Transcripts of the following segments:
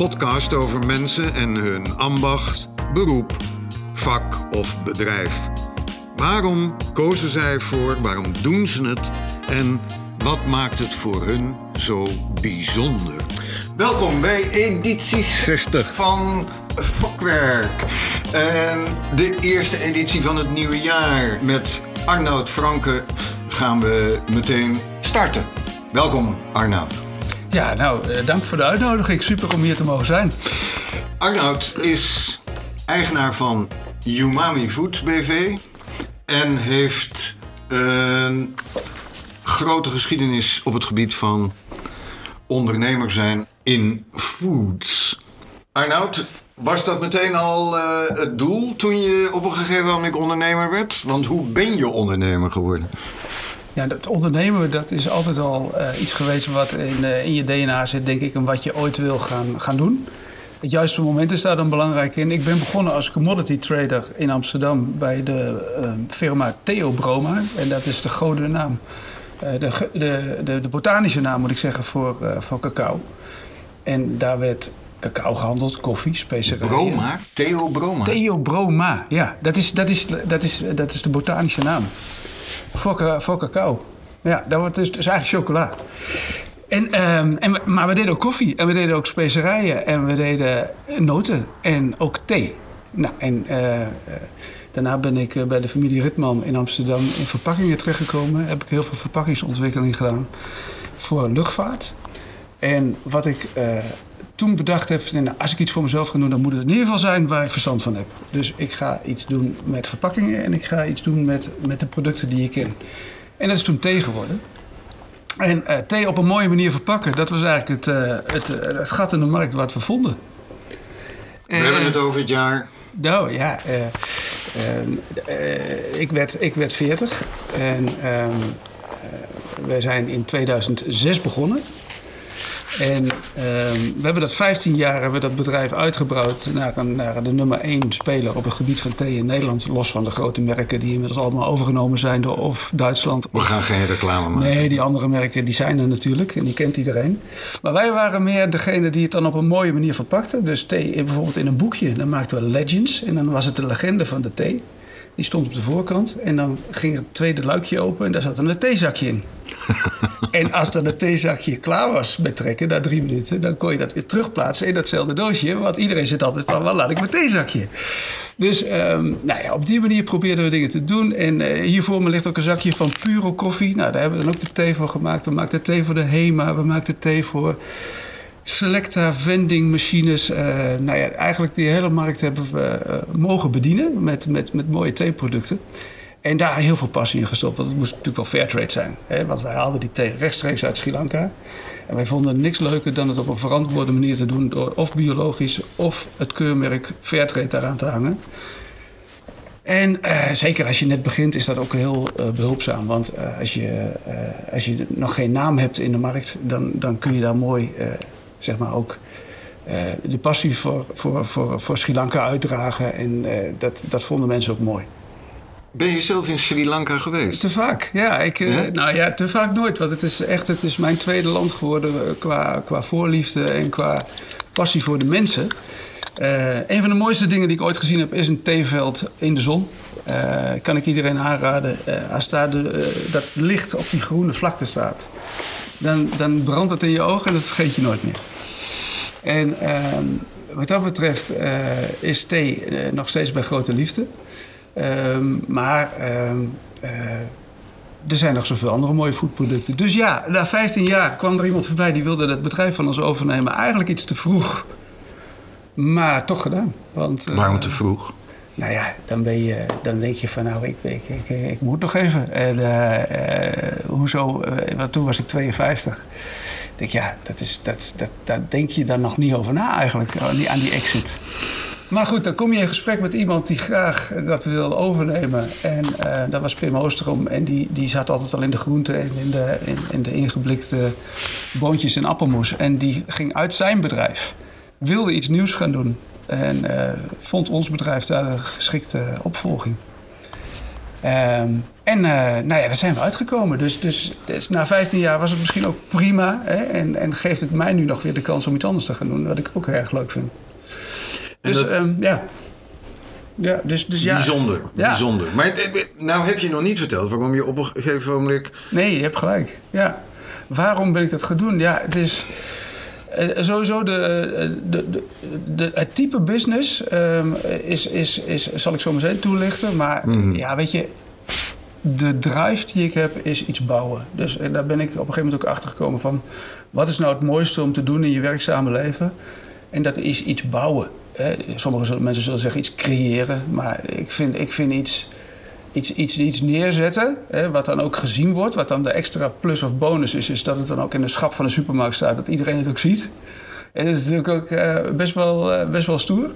Podcast over mensen en hun ambacht, beroep, vak of bedrijf. Waarom kozen zij voor, waarom doen ze het en wat maakt het voor hun zo bijzonder? Welkom bij editie 60 van Vakwerk. En de eerste editie van het nieuwe jaar. Met Arnoud Franke gaan we meteen starten. Welkom Arnoud. Ja, nou, eh, dank voor de uitnodiging. Super om hier te mogen zijn. Arnoud is eigenaar van Umami Foods BV en heeft een grote geschiedenis op het gebied van ondernemer zijn in foods. Arnoud, was dat meteen al eh, het doel toen je op een gegeven moment ondernemer werd? Want hoe ben je ondernemer geworden? Ja, dat ondernemen dat is altijd al eh, iets geweest wat in, eh, in je DNA zit, denk ik, en wat je ooit wil gaan, gaan doen. Het juiste moment is daar dan belangrijk in. Ik ben begonnen als commodity trader in Amsterdam bij de firma Theo Broma. En dat is de gouden naam. de, de, de, de, botanische naam moet ik zeggen voor, voor cacao. En daar werd cacao gehandeld, koffie, specerijen. Broma? Theo Broma? Theo Broma, ja. Dat is, dat is, dat is, dat is de botanische naam. Voor, cacao. Ja, dat wordt dus, eigenlijk chocola. En, um, en, maar we deden ook koffie en we deden ook specerijen en we deden noten en ook thee. Nou, en uh, daarna ben ik eh, bij de familie Ritman in Amsterdam in verpakkingen terechtgekomen. Heb ik heel veel verpakkingsontwikkeling gedaan voor luchtvaart. En wat ik toen bedacht heb, nou, als ik iets voor mezelf ga doen, dan moet het in ieder geval zijn waar ik verstand van heb. Dus ik ga iets doen met verpakkingen en ik ga iets doen met, met de producten die ik ken. En dat is toen thee geworden. En uh, thee op een mooie manier verpakken, dat was eigenlijk het, uh, het, het gat in de markt wat we vonden. We hebben het over het jaar. Nou ja, ik, werd, ik werd 40 en ehm, we zijn in 2006 begonnen. En ehm, we hebben dat 15 jaar hebben we dat bedrijf uitgebouwd naar, naar de nummer 1 speler op het gebied van thee in Nederland. Los van de grote merken die inmiddels allemaal overgenomen zijn door of Duitsland. We gaan geen reclame maken. Nee, die andere merken die zijn er natuurlijk en die kent iedereen. Maar wij waren meer degene die het dan op een mooie manier verpakten. Dus thee bijvoorbeeld in een boekje, dan maakten we Legends en dan was het de legende van de thee. Die stond op de voorkant. En dan ging het tweede luikje open en daar zat een theezakje in. en als dan het theezakje klaar was met trekken, na drie minuten, dan kon je dat weer terugplaatsen in datzelfde doosje. Want iedereen zit altijd van, wat laat ik mijn theezakje? Dus um, nou ja, op die manier probeerden we dingen te doen. En uh, hier voor me ligt ook een zakje van Puro koffie. Nou, daar hebben we dan ook de thee voor gemaakt. We maakten thee voor de HEMA, we maakten thee voor Selecta vending machines. Uh, nou ja, eigenlijk die hele markt hebben we uh, mogen bedienen met, met, met mooie theeproducten. En daar heel veel passie in gestopt. Want het moest natuurlijk wel fair trade zijn. Hè? Want wij haalden die thee rechtstreeks uit Sri Lanka. En wij vonden niks leuker dan het op een verantwoorde manier te doen. Door of biologisch of het keurmerk Fairtrade daaraan te hangen. En uh, zeker als je net begint is dat ook heel uh, behulpzaam. Want uh, als, je, als je nog geen naam hebt in de markt, dan, dan kun je daar mooi zeg maar ook de passie voor, voor, voor, voor Sri Lanka uitdragen. En dat, dat vonden mensen ook mooi. Ben je zelf in Sri Lanka geweest? Te vaak, ja. Ik, ja? nou ja, te vaak nooit. Want het is echt het is mijn tweede land geworden qua, qua voorliefde en qua passie voor de mensen. Uh, een van de mooiste dingen die ik ooit gezien heb is een theeveld in de zon. Uh, kan ik iedereen aanraden. Uh, als daar de, dat licht op die groene vlakte staat, dan, dan brandt het in je ogen en dat vergeet je nooit meer. En ehm, wat dat betreft is thee nog steeds bij grote liefde. Um, maar um, uh, er zijn nog zoveel andere mooie voedproducten. Dus ja, na 15 jaar kwam er iemand voorbij die wilde het bedrijf van ons overnemen. Eigenlijk iets te vroeg. Maar toch gedaan. Want, uh, Waarom te vroeg? Nou ja, dan, ben je, dan denk je van nou, ik, ik, ik, ik moet nog even. En uh, hoezo? want toen was ik 52. Ik denk ja, dat is, dat, dat, daar denk je dan nog niet over na eigenlijk. Aan die exit. Maar goed, dan kom je in gesprek met iemand die graag dat wil overnemen. En uh, dat was Pim Oosterom. En die, die zat altijd al in de groente en in de, in, in de ingeblikte boontjes en appelmoes. En die ging uit zijn bedrijf. Wilde iets nieuws gaan doen. En uh, vond ons bedrijf daar een geschikte opvolging. Ehm, en nou ja, daar zijn we uitgekomen. Dus, dus, dus, na 15 jaar was het misschien ook prima. Hè? En, en geeft het mij nu nog weer de kans om iets anders te gaan doen. Wat ik ook erg leuk vind. Dus dat... um, ja. Ja, dus, dus ja. Bijzonder, Ja. bijzonder. Maar eh, nou heb je nog niet verteld waarom je op een gegeven moment... Nee, je hebt gelijk. Ja. Waarom ben ik dat gaan doen? Ja, het is eh, sowieso de, de, de, de, het type business ehm, is, is, is, zal ik zo meteen toelichten. Maar ja, weet je, de drive die ik heb is iets bouwen. Dus eh, daar ben ik op een gegeven moment ook achter gekomen van... wat is nou het mooiste om te doen in je werkzame leven? En dat is iets bouwen. Sommige mensen zullen zeggen iets creëren. Maar ik vind, ik vind iets, iets, iets, iets neerzetten, hè, wat dan ook gezien wordt... wat dan de extra plus of bonus is... is dat het dan ook in de schap van de supermarkt staat... dat iedereen het ook ziet. En dat is natuurlijk ook uh, best, wel, uh, best wel stoer.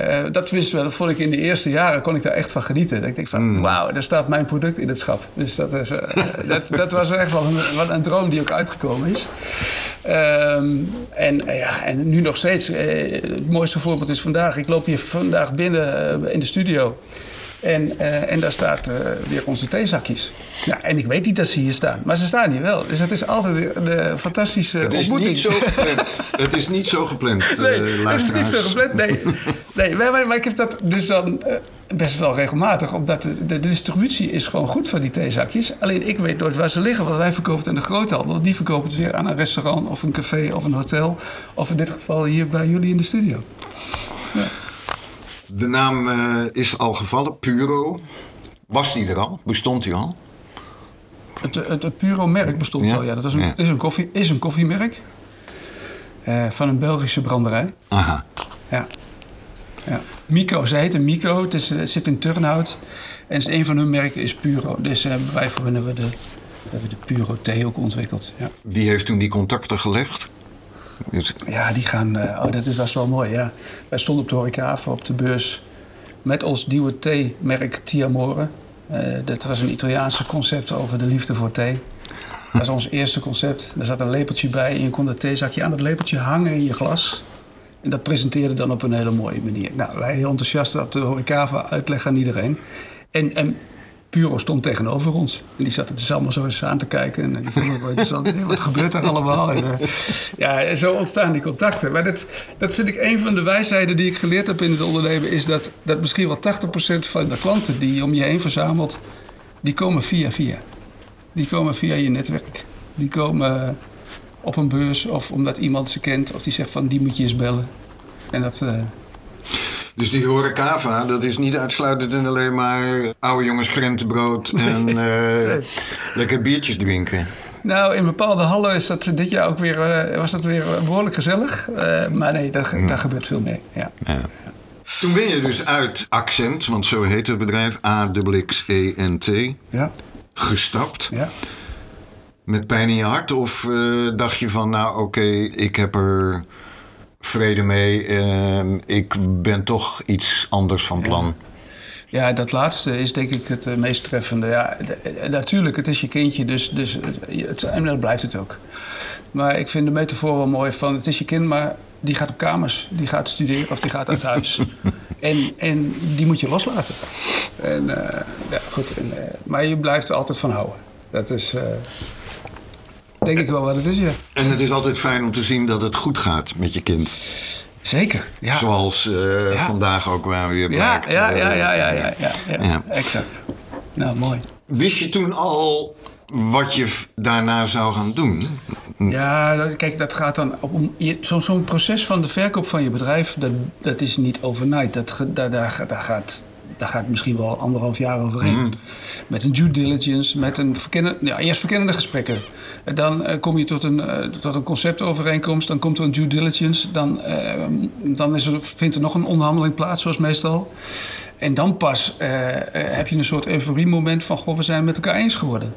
Uh, dat, wist wel, dat vond ik in de eerste jaren, kon ik daar echt van genieten. Ik denk van, mm. wauw, daar staat mijn product in het schap. Dus dat, is, dat, dat was echt wel een, een droom die ook uitgekomen is. Um, en, ja, en nu nog steeds, het mooiste voorbeeld is vandaag. Ik loop hier vandaag binnen in de studio. En, uh, en daar staat uh, weer onze theezakjes. Ja, en ik weet niet dat ze hier staan, maar ze staan hier wel. Dus het is altijd weer een fantastische het is ontmoeting. Niet zo gepland. het is niet zo gepland, nee, het is niet zo gepland, nee. nee maar, maar, ik heb dat dus dan best wel regelmatig. Omdat de, de, distributie is gewoon goed van die theezakjes. Alleen ik weet nooit waar ze liggen. Want wij verkopen het aan de groothandel. Die verkopen het weer aan een restaurant of een café of een hotel. Of in dit geval hier bij jullie in de studio. Ja. De naam uh, is al gevallen, Puro. Was die er al? Bestond die al? Het, het, het Puro-merk bestond ja? al, ja. Dat is een, ja. is een, koffie, is een koffiemerk. Uh, van een Belgische branderij. Aha. Ja. ja. Mico, ze heette Mico. Het, is, het zit in Turnhout. En een van hun merken is Puro. Dus uh, wij voor hun hebben we de, hebben de Puro-thee ook ontwikkeld. Ja. Wie heeft toen die contacten gelegd? Ja, die gaan. Uh, oh, dat is, was wel mooi. Ja. Wij stonden op de Horecaven op de beurs met ons nieuwe theemerk Tiamore. Uh, dat was een Italiaanse concept over de liefde voor thee. Dat was ons eerste concept. Er zat een lepeltje bij en je kon dat theezakje aan dat lepeltje hangen in je glas. En dat presenteerde dan op een hele mooie manier. Nou, wij heel enthousiast op de Horecava uitleggen aan iedereen. En, en Puro stond tegenover ons. En die zat het dus allemaal zo eens aan te kijken. En die vond het wel interessant. Wat gebeurt er allemaal? En, uh, ja, zo ontstaan die contacten. Maar dat, dat vind ik een van de wijsheden die ik geleerd heb in het ondernemen... is dat, dat misschien wel 80% van de klanten die je om je heen verzamelt... die komen via via. Die komen via je netwerk. Die komen op een beurs of omdat iemand ze kent... of die zegt van die moet je eens bellen. En dat... Uh, dus die horecava, dat is niet uitsluitend en alleen maar oude jongens krentenbrood en uh, nee. lekker biertjes drinken. Nou, in bepaalde hallen is dat dit jaar ook weer, uh, was dat weer behoorlijk gezellig. Uh, maar nee, daar, Mm. daar gebeurt veel mee. Ja. Ja. Toen ben je dus uit Accent, want zo heet het bedrijf, A-X-E-N-T, ja. gestapt. Ja. Met pijn in je hart? Of dacht je van, nou oké, okay, ik heb er vrede mee. Uh, ik ben toch iets anders van plan. Ja. ja. dat laatste is denk ik het uh, meest treffende. Ja, natuurlijk, het is je kindje, dus, dus het, en dat blijft het ook. Maar ik vind de metafoor wel mooi van het is je kind, maar die gaat op kamers, die gaat studeren of die gaat uit huis. en, en die moet je loslaten. En, uh, ja, goed, en, maar je blijft er altijd van houden. Dat is denk ik wel wat het is, ja. En het is altijd fijn om te zien dat het goed gaat met je kind. Zeker, ja. Zoals uh, ja. vandaag ook waar weer blijkt. Ja, ja, ja, ja, ja, ja, ja, ja. ja. exact. Nou, mooi. Wist je toen al wat je daarna zou gaan doen? Ja, kijk, dat gaat dan om zo'n zo proces van de verkoop van je bedrijf, dat, dat is niet overnight. Dat, daar, daar, daar gaat daar gaat misschien wel anderhalf jaar overheen. Mm. Met een due diligence, met een verkennen, ja, eerst verkennende gesprekken. Dan uh, kom je tot een, uh, tot een conceptovereenkomst, dan komt er een due diligence. Dan, uh, dan is er, vindt er nog een onderhandeling plaats, zoals meestal. En dan pas heb je een soort euforie-moment van... goh, we zijn het met elkaar eens geworden.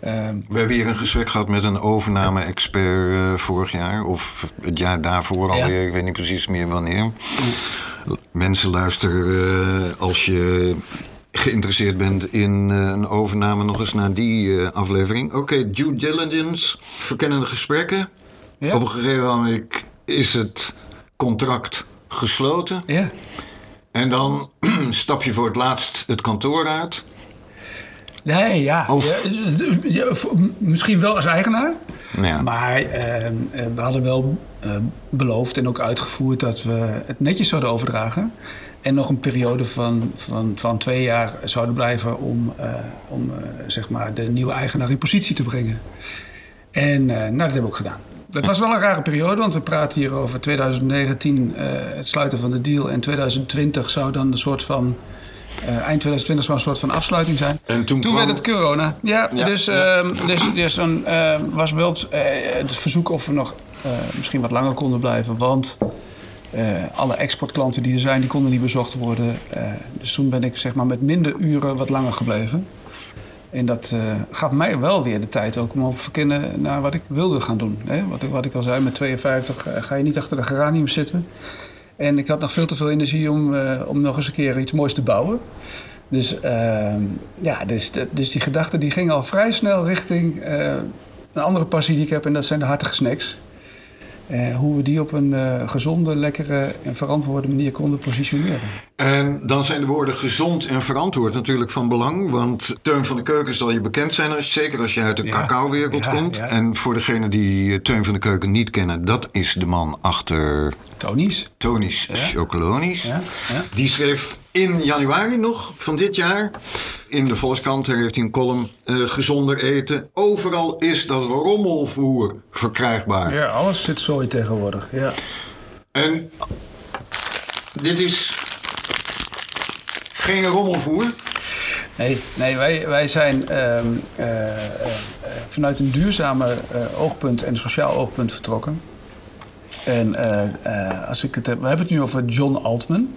We hebben hier een gesprek gehad met een overname-expert uh, vorig jaar. Of het jaar daarvoor alweer, ja. ik weet niet precies meer wanneer. Mensen luisteren uh, als je geïnteresseerd bent in uh, een overname nog eens naar die aflevering. Oké, okay, due diligence, verkennende gesprekken. Ja. Op een gegeven moment is het contract gesloten. Ja. En dan stap je voor het laatst het kantoor uit. Nee, ja. Of- Ja, v- misschien wel als eigenaar. Maar eh, eh, we hadden wel eh, beloofd en ook uitgevoerd dat we het netjes zouden overdragen. En nog een periode van, van, van twee jaar zouden blijven om, eh, om eh, zeg maar de nieuwe eigenaar in positie te brengen. En nou, dat hebben we ook gedaan. Het was wel een rare periode, want we praten hier over 2019, eh, het sluiten van de deal. En 2020 zou dan een soort van. Eh, eind 2020 zou een soort van afsluiting zijn. En toen kwam- werd het corona. Ja, Ja, dus, ja. ehm, dus, dus dan eh, was het, eh, het verzoek of we nog eh, misschien wat langer konden blijven. Want alle exportklanten die er zijn, die konden niet bezocht worden. Dus toen ben ik zeg maar met minder uren wat langer gebleven. En dat gaf mij wel weer de tijd ook om op te verkennen naar wat ik wilde gaan doen. Hè? Wat, ik, wat ik al zei, met 52 eh, ga je niet achter de geranium zitten. En ik had nog veel te veel energie om, eh, om nog eens een keer iets moois te bouwen. Dus, ehm, ja, dus, dus die gedachte die ging al vrij snel richting eh, een andere passie die ik heb. En dat zijn de hartige snacks. Eh, hoe we die op een eh, gezonde, lekkere en verantwoorde manier konden positioneren. En dan zijn de woorden gezond en verantwoord natuurlijk van belang. Want Teun van de Keuken zal je bekend zijn, als- zeker als je uit de Ja, cacao-wereld ja, komt. ja. En voor degenen die eh, Teun van de Keuken niet kennen, dat is de man achter Tony's. Tony's Chocolonies. Die schreef in januari nog van dit jaar. In de Volkskrant daar heeft hij een column. eh, gezonder eten. Overal is dat rommelvoer verkrijgbaar. Ja, alles zit zooi tegenwoordig. Ja. En dit is geen rommelvoer. Nee, nee wij, wij zijn ehm, eh, eh, vanuit een duurzame oogpunt en sociaal oogpunt vertrokken. En als ik het heb, we hebben het nu over John Altman.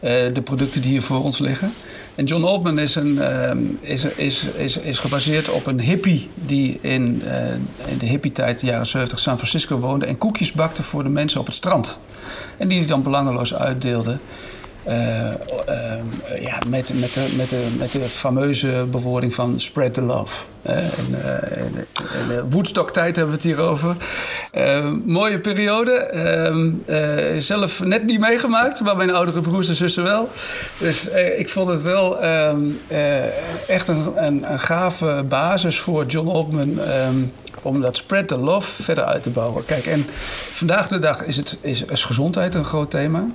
Eh, de producten die hier voor ons liggen. En John Altman is, een, ehm, is, is, is, is gebaseerd op een hippie die in, eh, in de hippie-tijd, de jaren 70, San Francisco woonde en koekjes bakte voor de mensen op het strand. En die hij dan belangeloos uitdeelde. Eh, ehm, ja, met, met, de, met, de, met de fameuze bewoording van spread the love. Eh, eh, eh, Woodstock-tijd hebben we het hier over. Eh, mooie periode. Ehm, eh, zelf net niet meegemaakt, maar mijn oudere broers en zussen wel. Dus eh, ik vond het wel ehm, eh, echt een, een, een gave basis voor John ehm, om dat spread the love verder uit te bouwen. Kijk, en vandaag de dag is, het, is, is gezondheid een groot thema.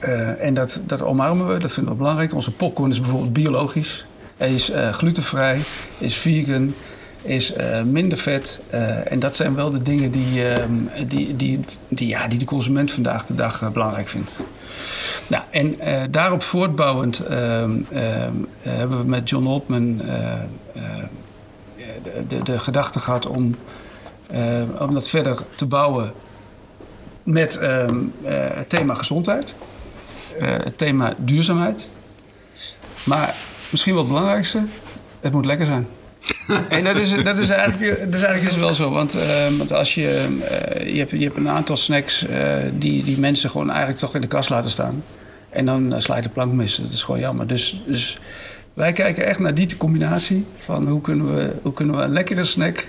Uh, en dat, dat omarmen we, dat vinden we belangrijk. Onze popcorn is bijvoorbeeld biologisch. Hij is uh, glutenvrij, is vegan, is uh, minder vet. eh, en dat zijn wel de dingen die, ehm, die, die, die, ja, die de consument vandaag de dag eh, belangrijk vindt. Nou, en eh, daarop voortbouwend ehm, ehm, hebben we met John Altman de, de, de gedachte gehad om, om dat verder te bouwen met het thema gezondheid. Uh, het thema duurzaamheid. Maar misschien wel het belangrijkste, het moet lekker zijn. en dat is, dat is eigenlijk, dat is eigenlijk dus wel zo. Want, uh, want als je, uh, je, hebt, je hebt een aantal snacks die, die mensen gewoon eigenlijk toch in de kast laten staan. En dan sla je de plank mis. Dat is gewoon jammer. Dus, dus wij kijken echt naar die combinatie van hoe kunnen we, hoe kunnen we een lekkere snack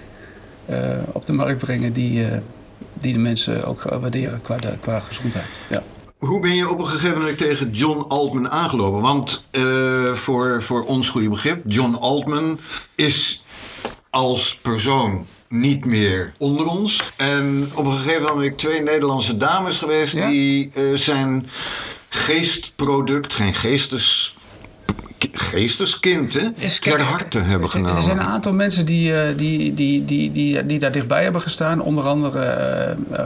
op de markt brengen die, die de mensen ook waarderen qua, de, qua gezondheid. Ja. Hoe ben je op een gegeven moment tegen John Altman aangelopen? Want uh, voor, voor ons goede begrip, John Altman is als persoon niet meer onder ons. En op een gegeven moment ben ik twee Nederlandse dames geweest ja? die uh, zijn geestproduct, geen geestes geesteskind, hè? Ter harte hebben genomen. Er zijn een aantal mensen die, uh, die, die, die, die, die daar dichtbij hebben gestaan. Onder andere uh,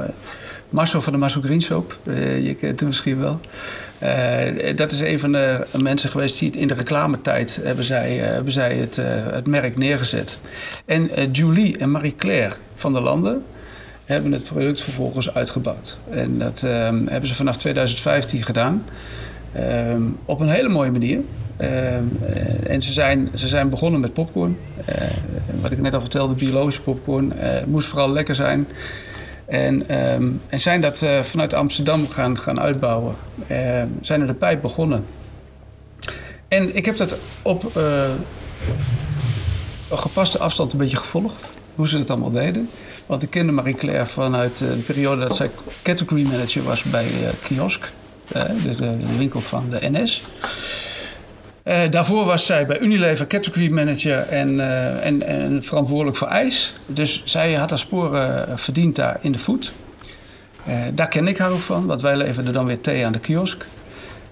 Marcel van de Marcel Green Soap. je kent hem misschien wel. dat is een van de mensen geweest die in de reclametijd hebben zij, hebben zij het, het merk neergezet. En Julie en Marie-Claire van der Landen hebben het product vervolgens uitgebouwd. En dat hebben ze vanaf 2015 gedaan. op een hele mooie manier. Uh, en ze zijn, ze zijn begonnen met popcorn. Uh, wat ik net al vertelde, biologische popcorn. Uh, moest vooral lekker zijn. En, um, en zijn dat eh, vanuit Amsterdam gaan, gaan uitbouwen. zijn er de pijp begonnen. En ik heb dat op een gepaste afstand een beetje gevolgd. Hoe ze het allemaal deden. Want ik kende Marie-Claire vanuit de periode dat zij category manager was bij Kiosk. De winkel van de NS. Eh, daarvoor was zij bij Unilever category manager en, eh, en, en verantwoordelijk voor ijs. Dus zij had haar sporen verdiend daar in de. Eh, daar ken ik haar ook van, want wij leverden dan weer thee aan de kiosk.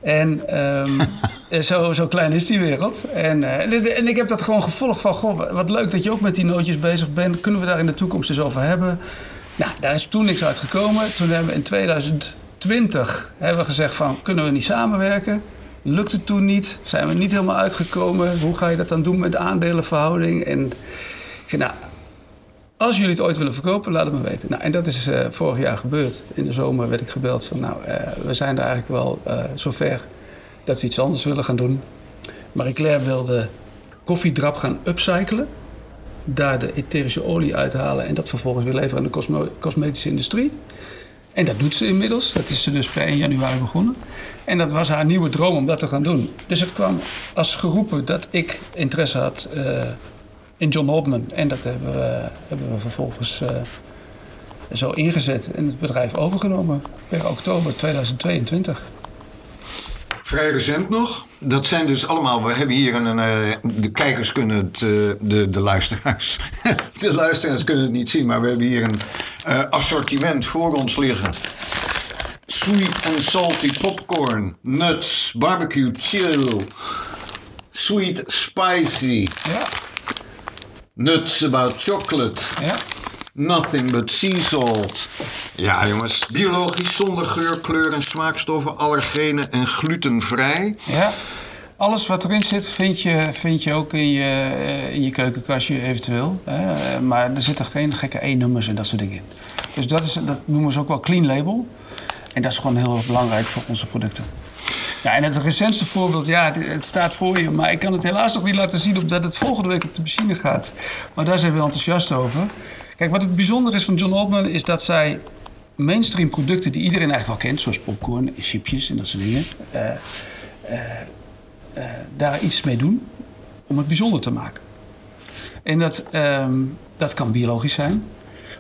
En ehm, zo, zo klein is die wereld. En, eh, en ik heb dat gewoon gevolgd van... Goh, wat leuk dat je ook met die nootjes bezig bent. Kunnen we daar in de toekomst eens over hebben? Nou, daar is toen niks uit gekomen. Toen hebben we in 2020 hebben we gezegd van... kunnen we niet samenwerken? Lukte toen niet. Zijn we niet helemaal uitgekomen. Hoe ga je dat dan doen met de aandelenverhouding? En ik zei, nou, als jullie het ooit willen verkopen, laat het me weten. Nou, en dat is uh, vorig jaar gebeurd. In de zomer werd ik gebeld van, nou, uh, we zijn er eigenlijk wel uh, zover dat we iets anders willen gaan doen. Marie-Claire wilde koffiedrap gaan upcyclen. Daar de etherische olie uithalen en dat vervolgens weer leveren aan de cosmetische industrie. En dat doet ze inmiddels. Dat is ze dus per 1 januari begonnen. En dat was haar nieuwe droom om dat te gaan doen. Dus het kwam als geroepen dat ik interesse had in John Hopman. En dat hebben we, hebben we vervolgens uh, zo ingezet en het bedrijf overgenomen per oktober 2022. Vrij recent nog. Dat zijn dus allemaal. We hebben hier een. Uh, de kijkers kunnen het. Uh, de, de luisteraars. de luisteraars kunnen het niet zien, maar we hebben hier een uh, assortiment voor ons liggen. Sweet and salty popcorn, nuts, barbecue chill, sweet spicy. Ja. Nuts about chocolate. Ja. Nothing but sea salt. Ja, jongens. Biologisch, zonder geur, kleur en smaakstoffen, allergenen en glutenvrij. Ja. Alles wat erin zit vind je, vind je ook in je, in je keukenkastje eventueel. Hè? Maar er zitten geen gekke E-nummers en dat soort dingen in. Dus dat, is, dat noemen ze ook wel clean label. En dat is gewoon heel belangrijk voor onze producten. Ja, en het recentste voorbeeld, ja, het staat voor je, maar ik kan het helaas nog niet laten zien omdat het volgende week op de machine gaat. Maar daar zijn we enthousiast over. Kijk, wat het bijzonder is van John Altman is dat zij mainstream producten die iedereen eigenlijk wel kent, zoals popcorn en chipjes en dat soort dingen, uh, uh, uh, daar iets mee doen om het bijzonder te maken. En dat, um, dat kan biologisch zijn.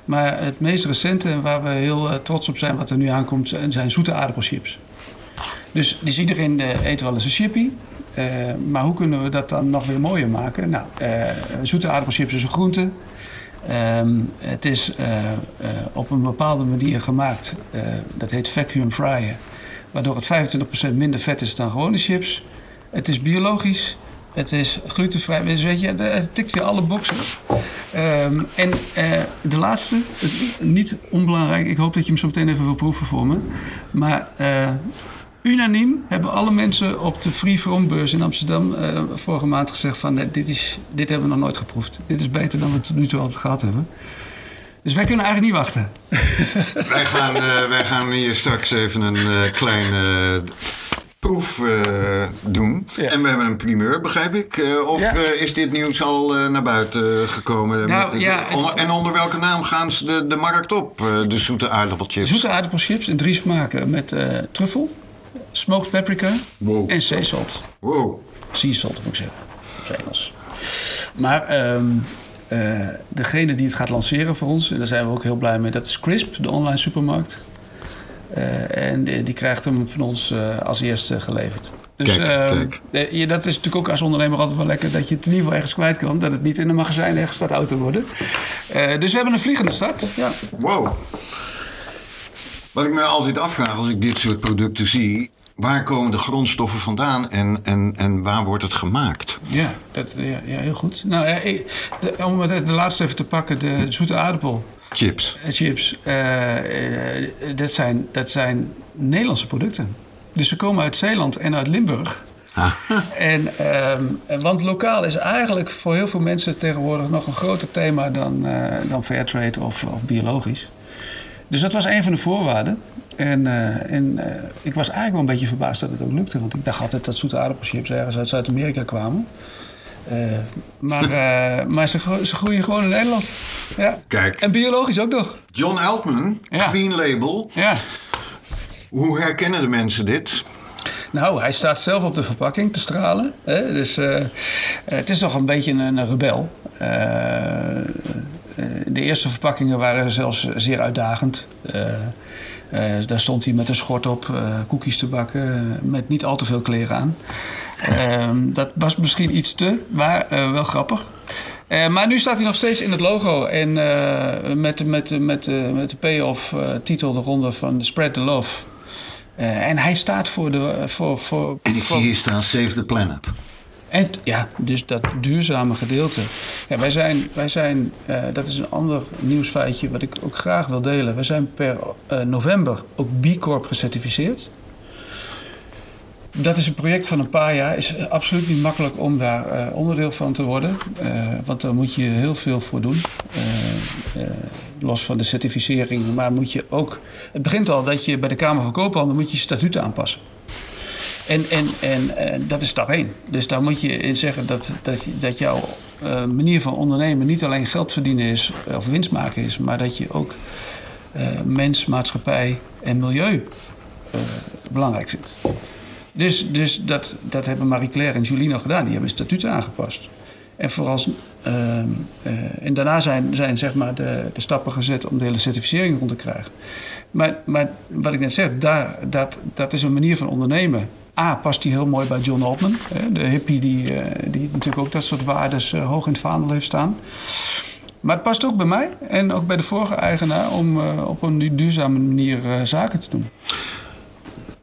Maar het meest recente en waar we heel trots op zijn wat er nu aankomt, zijn zoete aardappelchips. Dus, dus iedereen eet wel eens een chippy. Uh, maar hoe kunnen we dat dan nog weer mooier maken? Nou, zoete aardappelchips is een groente. Um, het is op een bepaalde manier gemaakt. dat heet vacuum fryen. Waardoor het 25% minder vet is dan gewone chips. Het is biologisch. Het is glutenvrij. Dus weet je, het tikt weer alle boxen. Um, en de laatste, het, niet onbelangrijk. Ik hoop dat je hem zo meteen even wil proeven voor me. Maar Unaniem hebben alle mensen op de Free From beurs in Amsterdam uh, vorige maand gezegd van dit, is, dit hebben we nog nooit geproefd. Dit is beter dan we tot nu toe altijd gehad hebben. Dus wij kunnen eigenlijk niet wachten. wij, gaan, uh, wij gaan hier straks even een uh, kleine proef doen. Ja. En we hebben een primeur, begrijp ik. of ja. is dit nieuws al naar buiten gekomen? Nou, met, ja, onder, en onder welke naam gaan ze de, de markt op, de zoete aardappelchips? Zoete aardappelchips in drie smaken met truffel smoked paprika wow. en sea salt. Wow. Sea salt moet ik zeggen, op zijn Engels. Maar um, uh, degene die het gaat lanceren voor ons, en daar zijn we ook heel blij mee, dat is Crisp, de online supermarkt. Uh, en die, die, krijgt hem van ons uh, als eerste geleverd. Dus kijk, kijk. Ja, dat is natuurlijk ook als ondernemer altijd wel lekker dat je het in ieder geval ergens kwijt kan. Dat het niet in een magazijn ergens staat oud te worden. dus we hebben een vliegende start. Ja. Wow. Wat ik me altijd afvraag als ik dit soort producten zie, waar komen de grondstoffen vandaan en, en, en waar wordt het gemaakt? Ja, dat, ja, ja heel goed. Nou, de, om de, de laatste even te pakken, de zoete aardappel. Chips. Chips. Uh, dat, zijn, dat zijn Nederlandse producten. Dus ze komen uit Zeeland en uit Limburg. En, um, want lokaal is eigenlijk voor heel veel mensen tegenwoordig nog een groter thema dan, uh, dan fairtrade of, of biologisch. Dus dat was een van de voorwaarden. En, uh, en uh, ik was eigenlijk wel een beetje verbaasd dat het ook lukte. Want ik dacht altijd dat zoete aardappelchips ergens uit Zuid-Amerika kwamen. Uh, maar maar ze, ze, groeien gewoon in Nederland. Ja. Kijk. En biologisch ook nog. John Altman, ja. Clean Label. Ja. Hoe herkennen de mensen dit? Nou, hij staat zelf op de verpakking te stralen. Hè? Dus het is toch een beetje een, een rebel. De eerste verpakkingen waren zelfs zeer uitdagend. Uh, daar stond hij met een schort op, uh, koekjes te bakken, met niet al te veel kleren aan. Ehm, dat was misschien iets te, maar eh, wel grappig. Eh, maar nu staat hij nog steeds in het logo. En uh, met, met, met, met de payoff titel de ronde van Spread the Love. en hij staat voor de... Voor, voor, en ik zie hier staan Save the Planet. En ja, dus dat duurzame gedeelte. Ja, wij zijn, wij zijn dat is een ander nieuwsfeitje wat ik ook graag wil delen. We zijn per november ook B Corp gecertificeerd. Dat is een project van een paar jaar. is absoluut niet makkelijk om daar onderdeel van te worden. Want daar moet je heel veel voor doen. Los van de certificering. Maar moet je ook... Het begint al dat je bij de Kamer van Koophandel... moet je statuten aanpassen. En, en, en dat is stap één. Dus daar moet je in zeggen dat, dat, dat jouw manier van ondernemen... niet alleen geld verdienen is of winst maken is... maar dat je ook mens, maatschappij en milieu belangrijk vindt. Dus, dus dat, dat hebben Marie-Claire en Julie nog gedaan. Die hebben statuten aangepast. En, vooral, uh, en daarna zijn, zijn zeg maar de, de stappen gezet om de hele certificering rond te krijgen. Maar, maar wat ik net zeg, daar, dat, dat is een manier van ondernemen. A, past die heel mooi bij John Altman. De hippie die, uh, die natuurlijk ook dat soort waardes uh, hoog in het vaandel heeft staan. Maar het past ook bij mij en ook bij de vorige eigenaar om uh, op een duurzame manier zaken te doen.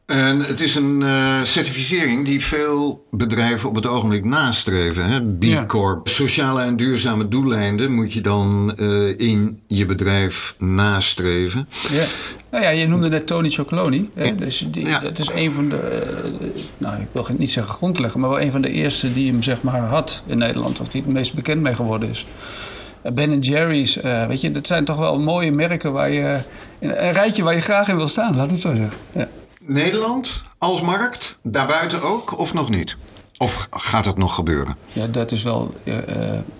En het is een uh, certificering die veel bedrijven op het ogenblik nastreven. Hè? B Corp. Sociale en duurzame doeleinden moet je dan uh, in je bedrijf nastreven. Ja. Nou ja, je noemde net Tony Chocoloni. Hè? Dus die, ja. dat is een van de, uh, nou ik wil niet zeggen grondlegger, maar wel een van de eerste die hem zeg maar had in Nederland. Of die het meest bekend mee geworden is. Ben Jerry's, weet je, dat zijn toch wel mooie merken waar je, een rijtje waar je graag in wil staan, laat het zo zeggen. Ja. Nederland als markt, daarbuiten ook of nog niet? Of gaat het nog gebeuren? Ja, dat is wel uh,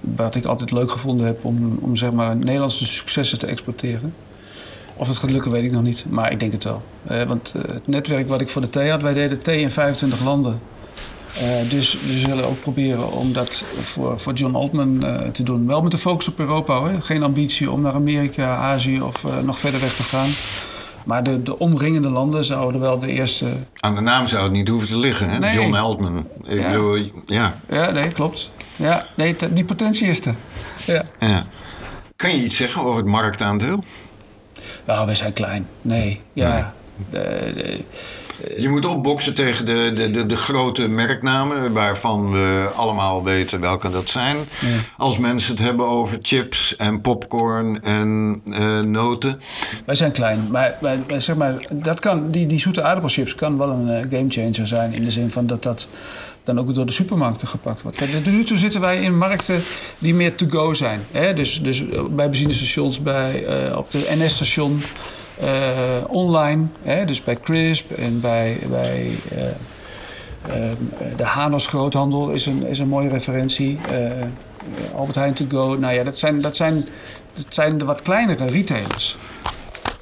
wat ik altijd leuk gevonden heb om, om zeg maar Nederlandse successen te exporteren. Of het gaat lukken, weet ik nog niet, maar ik denk het wel. Uh, want uh, het netwerk wat ik voor de thee had, wij deden thee in 25 landen. dus we zullen ook proberen om dat voor, voor John Altman te doen. Wel met de focus op Europa, hoor. geen ambitie om naar Amerika, Azië of nog verder weg te gaan. Maar de, de omringende landen zouden wel de eerste. Aan de naam zou het niet hoeven te liggen, hè? Nee. John Altman. Ik ja. Bedoel, ja. ja, nee, klopt. Ja, nee, die potentie is er. Ja. ja. Kan je iets zeggen over het marktaandeel? Nou, wij zijn klein. Nee, ja. Nee. De, de, je moet opboksen tegen de, de, de, de, grote merknamen, waarvan we allemaal weten welke dat zijn. Ja. Als mensen het hebben over chips en popcorn en uh, noten. Wij zijn klein, maar, maar, zeg maar dat kan, die, die zoete aardappelchips kan wel een uh, gamechanger zijn. In de zin van dat dat dan ook door de supermarkten gepakt wordt. Kijk, tot nu toe zitten wij in markten die meer to-go zijn. Hè? Dus, dus bij benzinestations, bij, uh, op de NS-station. Uh, online, hè, dus bij Crisp en bij, bij uh, uh, de Hanos Groothandel is een, is een mooie referentie. Albert Heijn To Go. Nou ja, dat zijn, dat zijn, dat zijn de wat kleinere retailers.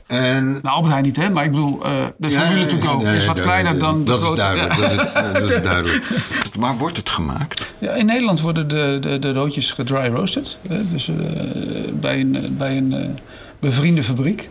En... Nou, Albert Heijn niet, hè? Maar ik bedoel, de ja, Formule To Go is wat kleiner dan de dat grote... Is duidelijk, ja. dat, is, dat is duidelijk. Waar wordt het gemaakt? Ja, in Nederland worden de, de, de roodjes gedry roasted. dus bij een... Bij een bevriende fabriek. Uh,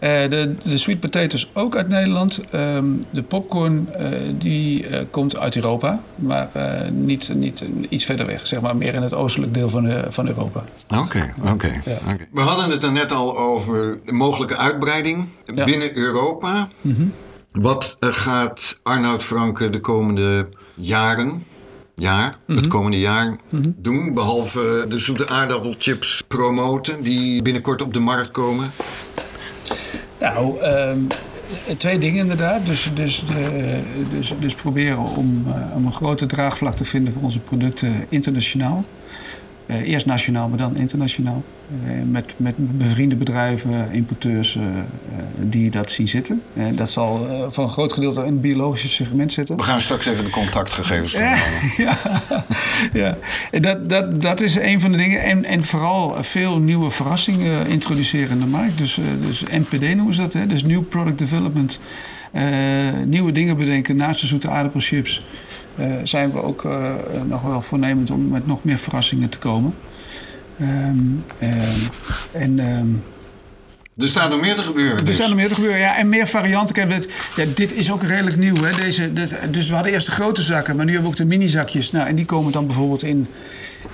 de, de sweet potatoes ook uit Nederland. Um, de popcorn uh, die uh, komt uit Europa, maar niet, niet iets verder weg, zeg maar meer in het oostelijk deel van, van Europa. Oké, okay, oké. Okay, ja. okay. We hadden het er net al over de mogelijke uitbreiding ja. binnen Europa. Mm -hmm. Wat gaat Arnoud Franke de komende jaren jaar, mm -hmm. het komende jaar, mm -hmm. doen. Behalve de zoete aardappelchips promoten die binnenkort op de markt komen? Nou, um, twee dingen inderdaad. Dus, dus, uh, dus, dus proberen om, uh, om een grote draagvlak te vinden voor onze producten internationaal. Uh, eerst nationaal, maar dan internationaal. Uh, met, met bevriende bedrijven, importeurs uh, die dat zien zitten. dat zal voor een groot gedeelte in het biologische segment zitten. We gaan straks even de contactgegevens van ja, ja, ja. Dat, dat, dat is een van de dingen. En, en vooral veel nieuwe verrassingen introduceren in de markt. Dus, dus NPD noemen ze dat. Hè? Dus New Product Development. nieuwe dingen bedenken naast de zoete aardappelchips. Uh, zijn we ook uh, nog wel voornemend om met nog meer verrassingen te komen. Um, um, en, um, Er staat nog meer te gebeuren. Er Dus. staan er meer te gebeuren. Ja, en meer varianten. Ik heb het, ja, dit is ook redelijk nieuw. Hè? Deze, dit- dus we hadden eerst de grote zakken, maar nu hebben we ook de mini-zakjes. Nou, en die komen dan bijvoorbeeld in,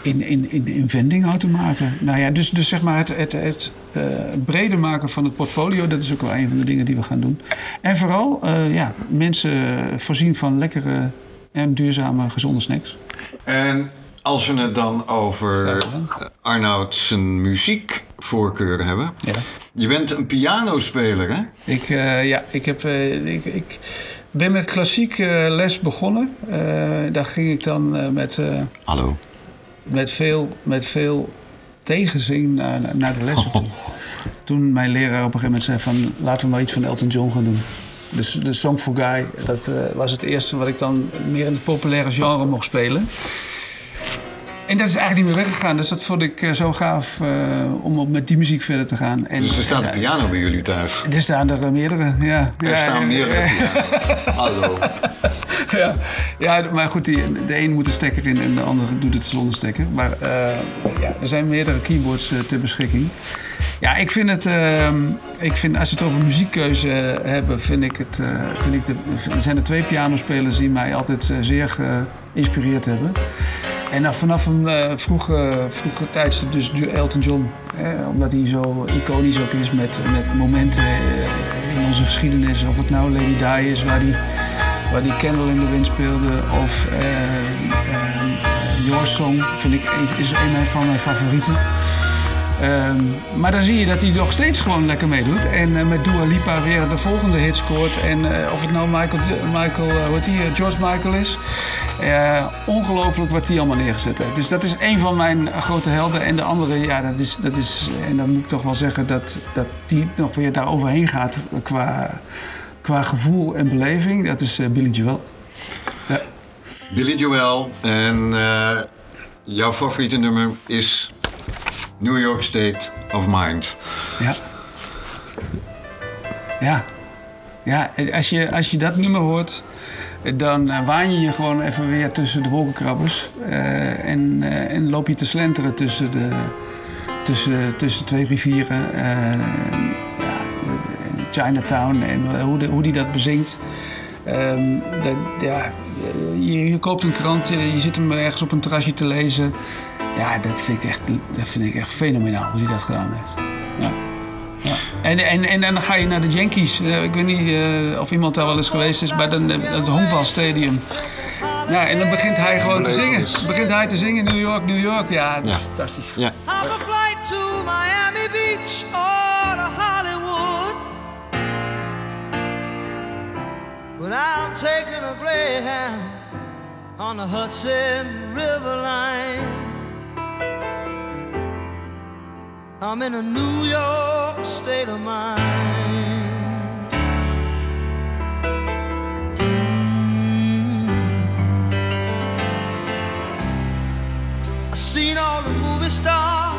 in, in, in, in vendingautomaten. Nou ja, dus, dus zeg maar het, het, het eh, breder maken van het portfolio, dat is ook wel een van de dingen die we gaan doen. En vooral eh, ja, mensen voorzien van lekkere en duurzame, gezonde snacks. En als we het dan over eh, Arnoud zijn muziekvoorkeuren hebben. Ja. Je bent een pianospeler, hè? Ik, eh, ja, ik, heb, eh, ik, ik ben met klassiek les begonnen. Daar ging ik dan met, Hallo. met, veel, met veel tegenzin naar, naar de lessen toe. Toen mijn leraar op een gegeven moment zei van... laten we maar iets van Elton John gaan doen. Dus de Song for Guy, dat eh, was het eerste wat ik dan meer in het populaire genre mocht spelen. En dat is eigenlijk niet meer weggegaan. Dus dat vond ik eh, zo gaaf eh, om op met die muziek verder te gaan. En, Dus er staat een piano bij jullie thuis. Er staan er meerdere, ja. Er Ja, staan meerdere piano's. Hallo. ja, ja, maar goed, die, de een moet een stekker in en de andere doet het zonder stekker. Maar ja, er zijn meerdere keyboards ter beschikking. Ja, ik vind het, ehm, ik vind, als we het over muziekkeuze hebben, vind ik het, eh, vind ik de, zijn er twee pianospelers die mij altijd eh, zeer geïnspireerd hebben. En dan vanaf een eh, vroege, vroege tijdstip dus Elton John. Eh, omdat hij zo iconisch ook is met, met momenten eh, in onze geschiedenis. Of het nou Lady Di is, waar die, waar die Candle in the Wind speelde. Of eh, eh, Your Song vind ik is een van mijn favorieten. Ehm, maar dan zie je dat hij nog steeds gewoon lekker meedoet. En eh, met Dua Lipa weer de volgende hit scoort. En eh, of het nou Michael, Michael eh, wat die, George Michael is. ongelooflijk wat hij allemaal neergezet heeft. Dus dat is een van mijn grote helden. En de andere, ja, dat is, dat is en dan moet ik toch wel zeggen dat, dat die nog weer daar overheen gaat qua, qua gevoel en beleving. Dat is Billy Joel. Ja. Billy Joel. En jouw favoriete nummer is New York State of Mind. Ja. Ja. Ja, als je, als je dat nummer hoort, dan eh, waan je je gewoon even weer tussen de wolkenkrabbers. eh, en, eh, en loop je te slenteren tussen, de, tussen, tussen twee rivieren. eh, ja, Chinatown en hoe, hoe die dat bezingt. Ehm, ja, je, koopt een krant, je zit hem ergens op een terrasje te lezen. Ja, dat vind ik echt, dat vind ik echt fenomenaal hoe hij dat gedaan heeft. Ja. Ja. En, en, en, en dan ga je naar de Yankees. Eh, ik weet niet eh, of iemand daar wel eens geweest is, bij de, het honkbalstadium. Ja, en dan begint hij gewoon te zingen. Begint hij te zingen, New York, New York. Ja, dat is Ja. fantastisch. Ja. Have a flight to Miami Beach or to Hollywood. But I'm taking a Greyhound on the Hudson River line. I'm in a New York state of mind. Mm. I've seen all the movie stars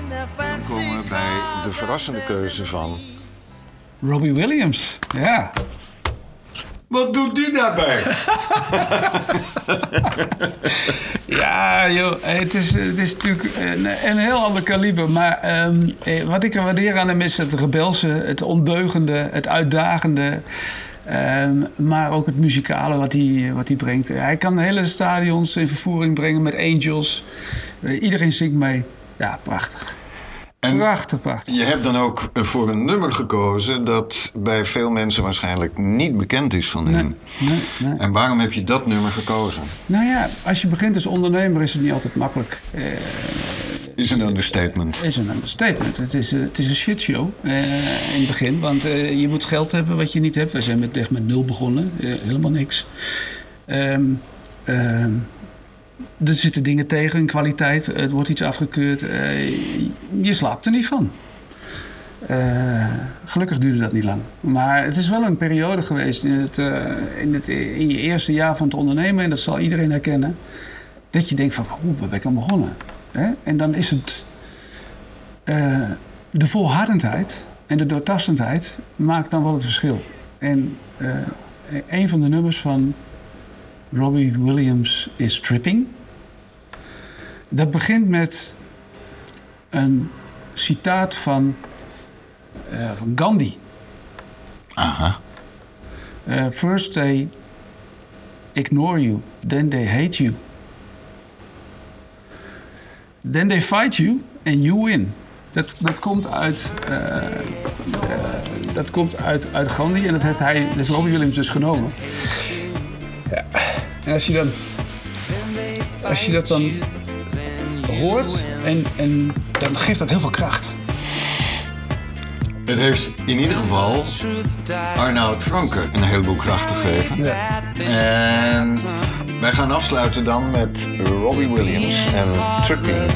in their We fancy komen bij de verrassende keuze van... Robbie Williams. Ja. Wat doet die daarbij? Ja, joh, het is, het is natuurlijk een, een heel ander kaliber. Maar ehm, eh, wat ik er waardeer aan hem is het rebelse, het ondeugende, het uitdagende. ehm, maar ook het muzikale wat hij, wat hij brengt. Hij kan hele stadions in vervoering brengen met angels. Eh, iedereen zingt mee. Ja, prachtig. En Prachtig, prachtig. je hebt dan ook voor een nummer gekozen... dat bij veel mensen waarschijnlijk niet bekend is van hem. Nee, nee. En waarom heb je dat nummer gekozen? Nou ja, als je begint als ondernemer is het niet altijd makkelijk. Eh, Is een understatement. is een understatement. Het is, eh, het is een shitshow eh, in het begin. Want je moet geld hebben wat je niet hebt. We zijn met, echt met nul begonnen. Helemaal niks. Ehm, er zitten dingen tegen in kwaliteit. Het wordt iets afgekeurd. Eh, je slaapt er niet van. Eh, gelukkig duurde dat niet lang. Maar het is wel een periode geweest in, het, eh, in, het, in je eerste jaar van het ondernemen. En dat zal iedereen herkennen. Dat je denkt van, hoe ben ik aan begonnen? Hè? En dan is het... de volhardendheid en de doortastendheid maakt dan wel het verschil. En een van de nummers van Robbie Williams is Tripping. Dat begint met een citaat van eh, van Gandhi. Aha. Eh, first they ignore you, then they hate you. Then they fight you and you win. Dat, dat komt uit, eh, dat komt uit, uit Gandhi en dat heeft hij, dus Robbie Williams, dus genomen. Ja. En als je dan, als je dat dan hoort, en, en dan geeft dat heel veel kracht. Het heeft in ieder geval Arnoud Franke een heleboel kracht gegeven. Ja. En wij gaan afsluiten dan met Robbie Williams en Tripping.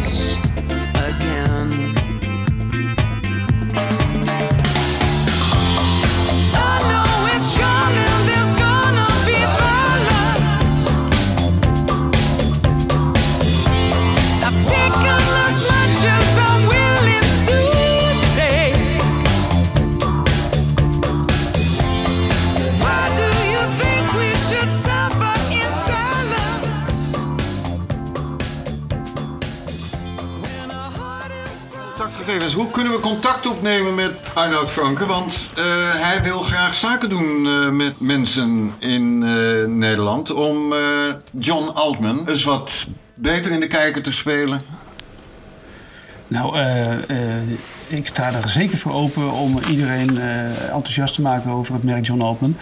Opnemen met Arnoud Franke? Want eh, hij wil graag zaken doen eh, met mensen in eh, Nederland om John Altman eens wat beter in de kijker te spelen. Nou, ik sta er zeker voor open om iedereen enthousiast te maken over het merk John Altman.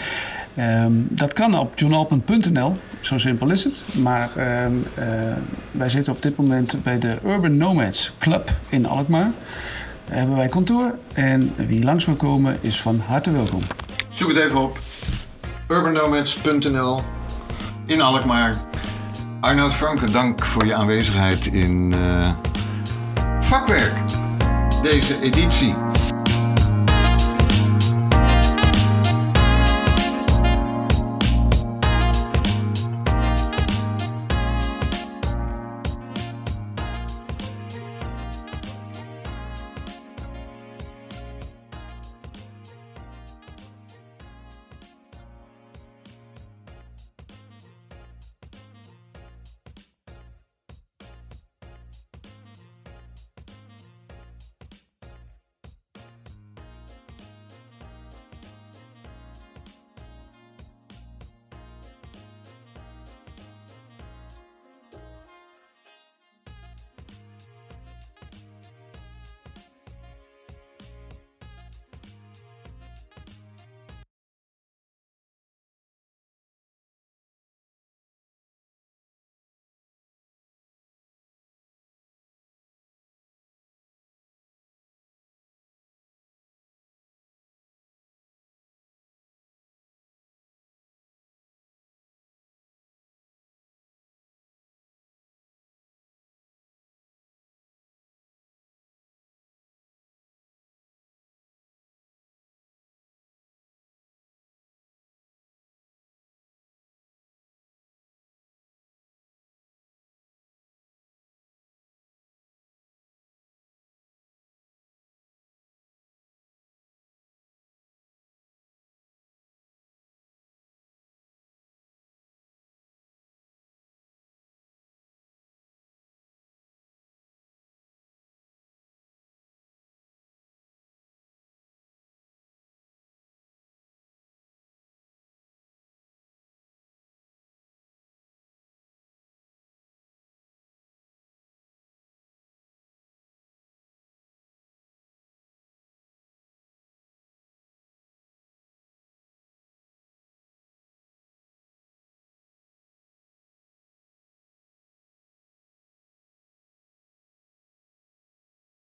Ehm, dat kan op johnaltman.nl, zo simpel is het. Maar ehm, eh, wij zitten op dit moment bij de Urban Nomads Club in Alkmaar. Daar hebben wij kantoor en wie langs wil komen is van harte welkom. Zoek het even op. urbannomads.nl in Alkmaar. Arnoud Franke, dank voor je aanwezigheid in eh, Vakwerk. Deze editie.